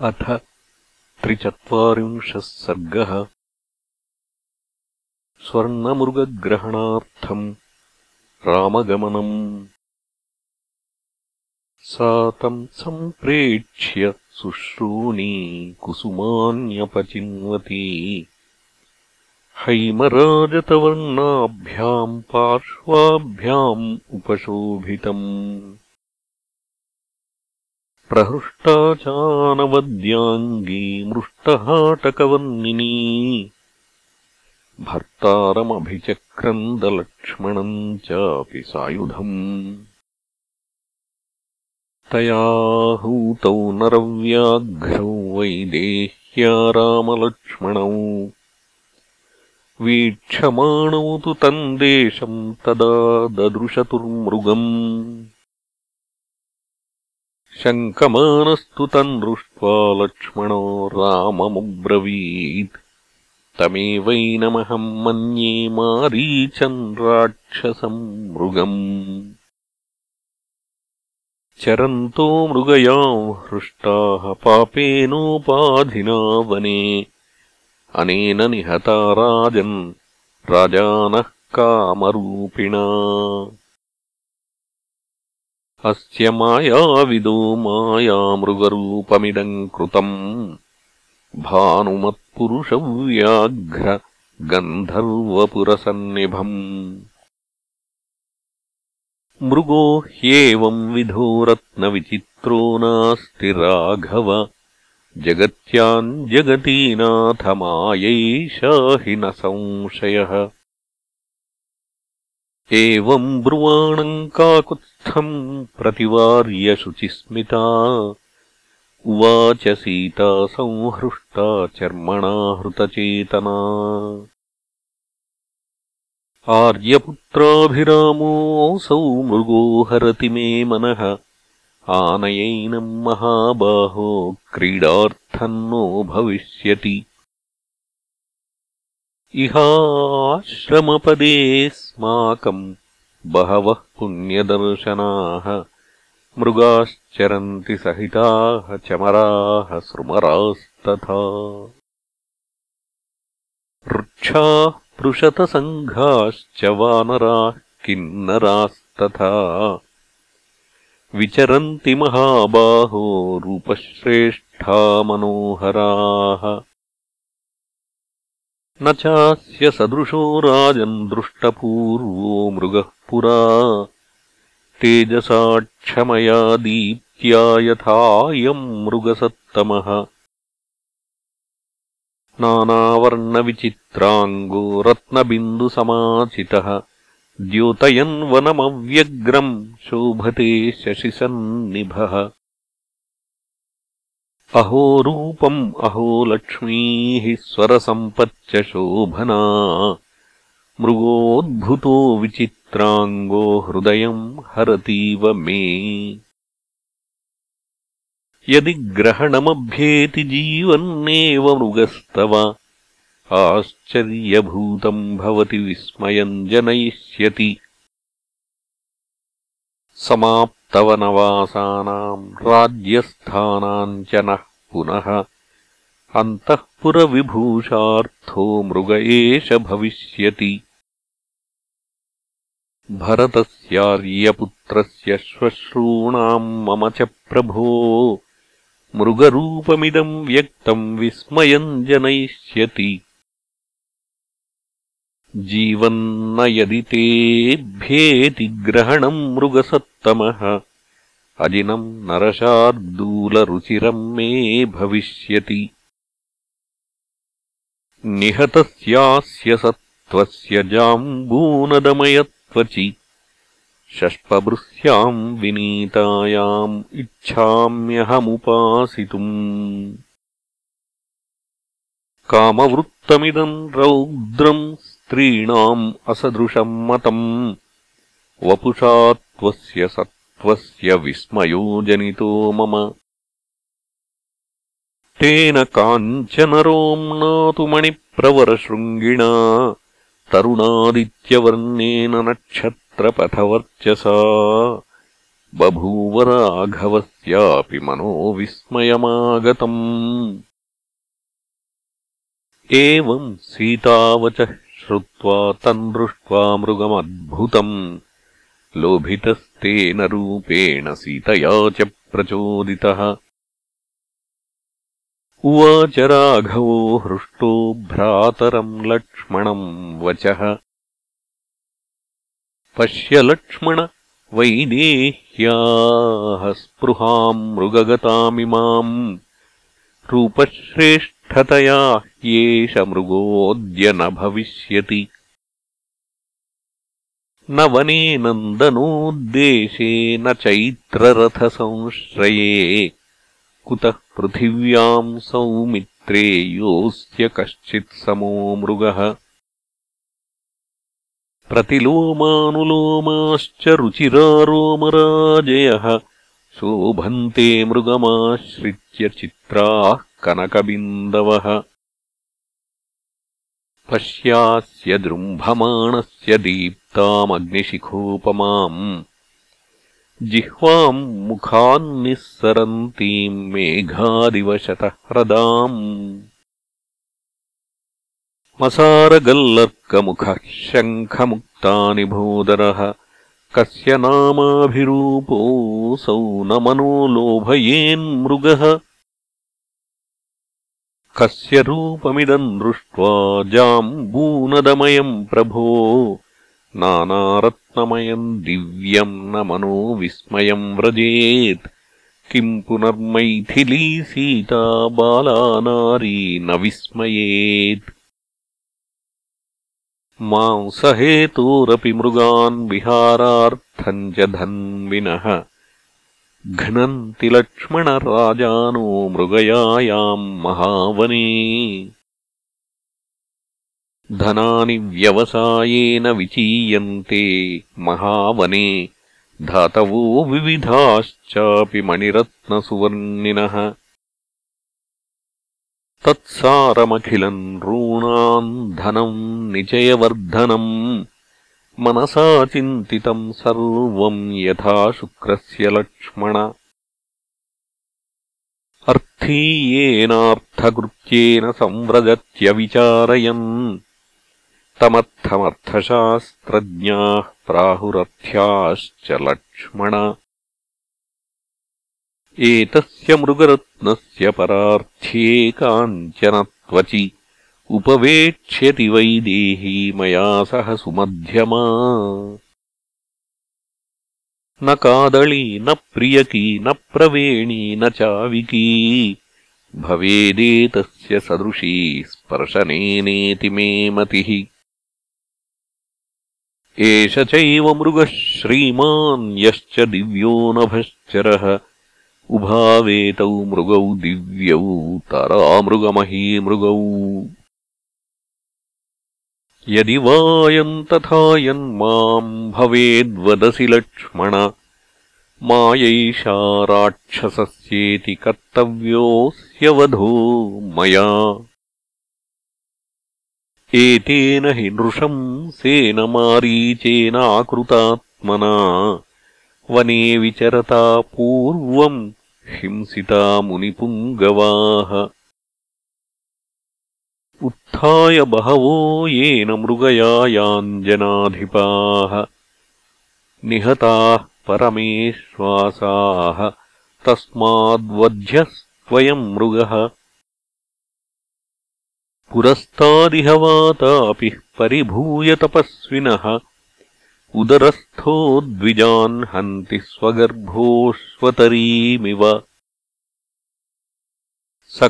अथ त्रिचत्वारिंशः सर्गः। स्वर्णमृगग्रहणार्थम् रामगमनम्। सा तम् सम्प्रेक्ष्य शुश्रूणी कुसुमान्यपचिन्वती। हैमराजतवर्णाभ्याम् पार्श्वाभ्याम् उपशोभितम् प्रहृष्टा चानवद्याङ्गी मृष्टहाटकवर्णिनी। भर्तारमभिचक्रन्दलक्ष्मणम् चापि सायुधम्। तयाहूतौ नरव्याघ्रौ वैदेह्या रामलक्ष्मणौ। वीक्षमाणौ तु तम् देशम् तदा ददृशतुर्मृगम् शङ्कमानस्तु तम् दृष्ट्वा लक्ष्मणो राममुब्रवीत्। तमेवैनमहम् मन्ये मारीचम् राक्षसम् मृगम्। चरन्तो मृगयाम् हृष्टाः पापेनोपाधिना वने अनेन निहता राजन् राजानः कामरूपिणा अस्य मायाविदो मायामृगरूपमिदम् कृतम्। भानुमत्पुरुषव्याघ्र गन्धर्वपुरसन्निभम् मृगो ह्येवम् विधो रत्नविचित्रो नास्ति राघव। जगत्याम् जगतीनाथमायैषा हि न संशयः एवम् ब्रुवाणम् काकुत्स्थम् प्रतिवार्य शुचिस्मिता। उवाच सीता संहृष्टा चर्मणा हृतचेतना। आर्यपुत्राभिरामोऽसौ मृगो हरति मे मनः। आनयैनम् महाबाहो क्रीडार्थम् नो भविष्यति इहाश्रमपदेऽस्माकम् बहवः पुण्यदर्शनाः मृगाश्चरन्ति सहिताः चमराः सृमरास्तथा। वृक्षाः पृषतसङ्घाश्च वानराः किन्नरास्तथा। विचरन्ति महाबाहो रूपश्रेष्ठा मनोहराः न चास्य सदृशो राजन् दृष्टपूर्वो मृगः पुरा। तेजसाक्षमया दीप्त्या यथायम् मृगसत्तमः। नानावर्णविचित्राङ्गो रत्नबिन्दुसमाचितः। द्योतयन् वनमव्यग्रम् शोभते शशिसन्निभः अहो रूपम् अहो लक्ष्मीः स्वरसम्पच्च शोभना मृगोद्भुतो विचित्राङ्गो हृदयम् हरतीव मे। यदि ग्रहणमभ्येति जीवन्नेव मृगस्तव आश्चर्यभूतम् भवति विस्मयम् जनयिष्यति समाप्तवनवासानाम् राज्यस्थानाम् च नः पुनः। अन्तःपुरविभूषार्थो मृग एष भविष्यति। भरतस्यार्यपुत्रस्य श्वश्रूणाम् मम च प्रभो। मृगरूपमिदम् व्यक्तम् विस्मयम् जनयिष्यति जीवन्न यदि तेभ्येति ग्रहणम् मृगसत्तमः। अजिनम् नरशार्दूलरुचिरम् मे भविष्यति। निहतस्यास्य सत्त्वस्य जाम्बूनदमयत्वचि षष्पबृह्याम् विनीतायाम् इच्छाम्यहमुपासितुम्। कामवृत्तमिदम् रौद्रम् स्त्रीणाम् असदृशम् मतम्। वपुषा त्वस्य सत्त्वस्य विस्मयो जनितो मम। तेन काञ्चनरोम्नातुमणिप्रवरशृङ्गिणा तरुणादित्यवर्णेन नक्षत्रपथवर्चसा। बभूव राघवस्य तस्यापि विस्मयमागतम् एवम् सीतावचः श्रुत्वा तम् दृष्ट्वा मृगमद्भुतम्। लोभितस्तेन रूपेण सीतया च प्रचोदितः। उवाच राघवो हृष्टो भ्रातरम् लक्ष्मणम् वचः। पश्य लक्ष्मण वैदेह्याः स्पृहाम् मृगगतामिमाम् रूपश्रेष्ठतया ह्येष मृगोऽद्य न भविष्यति? न वने नन्दनोद्देशे न चैत्ररथसंश्रये। कुतः पृथिव्याम् सौमित्रे योऽस्य कश्चित्समो मृगः? प्रतिलोमानुलोमाश्च रुचिरारोमराजयः शोभन्ते मृगमाश्रित्य चित्राः कनकबिन्दवः। पश्यास्य दृम्भमाणस्य दीप्तामग्निशिखोपमाम्। जिह्वाम् मुखान्निःसरन्तीम् मेघादिवशतह्रदाम्। मसारगल्लर्कमुखः शङ्खमुक्तानि भूदरः कस्य नामाभिरूपोऽसौ न मनो लोभयेन्मृगः कस्य रूपमिदम् दृष्ट्वा जाम्बूनदमयम् प्रभो। नानारत्नमयम् दिव्यम् न मनो विस्मयम् व्रजेत्। किम् पुनर्मैथिली सीता बाला नारी न विस्मयेत्। मांसहेतोरपि मृगान् विहारार्थम् च धन्विनः घ्नन्ति लक्ष्मणराजानो मृगयायाम् महावने धनानि व्यवसायेन विचीयन्ते महावने धातवो विविधाश्चापि मणिरत्नसुवर्णिनः तत्सारमखिलम् ऋणाम् धनम् निचयवर्धनम् मनसा चिन्तितम् सर्वम् यथा शुक्रस्य लक्ष्मण। अर्थीयेनार्थकृत्येन संव्रजत्यविचारयन् तमर्थमर्थशास्त्रज्ञाः प्राहुरर्थ्याश्च लक्ष्मण। एतस्य मृगरत्नस्य परार्थ्ये काञ्चन उपवेक्ष्यति वैदेही मया सह सुमध्यमा। न कादळी न प्रियकी न प्रवेणी न चाविकी। भवेदेतस्य सदृशी स्पर्शनेनेति मे मतिः। एष चैव मृगः श्रीमान् यश्च दिव्यो नभश्चरः। उभावेतौ मृगौ दिव्यौ तरामृगमहीमृगौ यदि वायम् तथा यन्माम् भवेद्वदसि लक्ष्मण मायैषा राक्षसस्येति कर्तव्योऽस्य वधो मया। एतेन हि नृशंसेन मारीचेनाकृतात्मना वने विचरता पूर्वम् हिंसिता मुनिपुङ्गवाः उत्थाय बहवो येन मृगयायाञ्जनाधिपाः। निहताः परमेश्वासाः। तस्माद्वध्यस्त्वयम् मृगः। पुरस्तादिह वातापि परिभूय तपस्विनः। उदरस्थो द्विजान् हन्ति स्वगर्भोऽश्वतरीमिव। स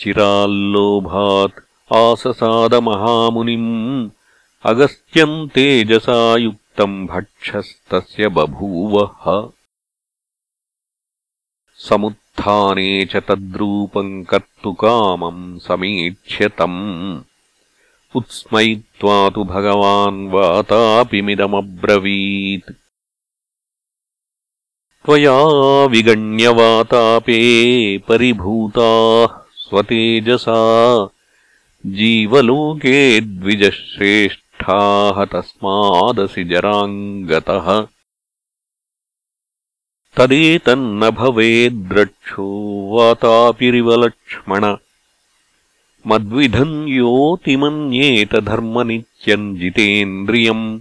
कदाचिच्चिराल्लोभात् आससादमहामुनिम् अगस्त्यम् तेजसा युक्तम् भक्षस्तस्य बभूवः। समुत्थाने च तद्रूपम् कर्तुकामम् समीक्ष्यतम् उत्स्मयित्वा तु भगवान् वातापिमिदमब्रवीत्। त्वया विगण्यवातापे परिभूताः स्वतेजसा। जीवलोके द्विजश्रेष्ठाः तस्मादसि जराम् गतः तदेतन्न भवेद्रक्षो वातापिरिवलक्ष्मण। मद्विधम् योऽतिमन्येत धर्मनित्यम् जितेन्द्रियम्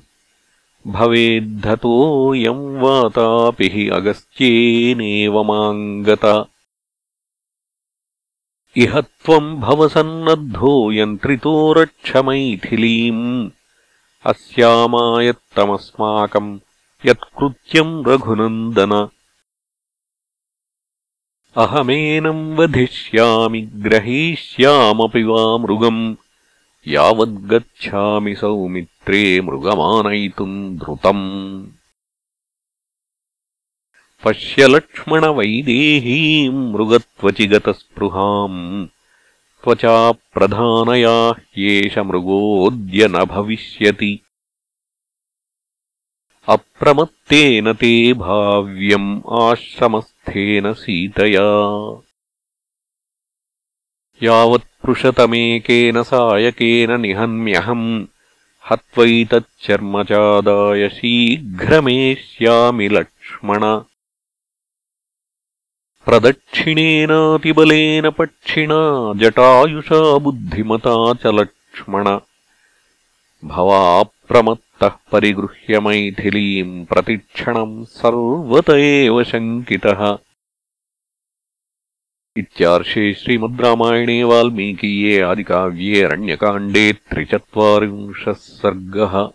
भवेद्धतोऽयम् वातापि अगस्त्येनेव माम् गत इह त्वम् भवसन्नद्धो यन्त्रितो रक्षमैथिलीम् अस्यामायत्तमस्माकम् यत्कृत्यम् रघुनन्दन। अहमेनम् वधिष्यामि ग्रहीष्यामपि वा मृगम् यावद्गच्छामि सौमित्रे मृगमानयितुम् धृतम् पश्य लक्ष्मणवैदेहीम् मृगत्वचिगतस्पृहाम् त्वचा प्रधानया ह्येष मृगोऽद्य न भविष्यति। अप्रमत्तेन ते भाव्यम् आश्रमस्थेन सीतया। यावत्पृशतमेकेन सायकेन निहन्म्यहम् हत्वैतच्चर्मचादाय शीघ्रमेष्यामि लक्ष्मण प्रदक्षिणेनातिबलेन पक्षिणा जटायुषा बुद्धिमता च लक्ष्मण। भवाप्रमत्तः परिगृह्य मैथिलीम् प्रतिक्षणम् सर्वत एव शङ्कितः। इत्यार्षे श्रीमद् रामायणे वाल्मीकीये आदिकाव्ये अरण्यकाण्डे त्रिचत्वारिंशः सर्गः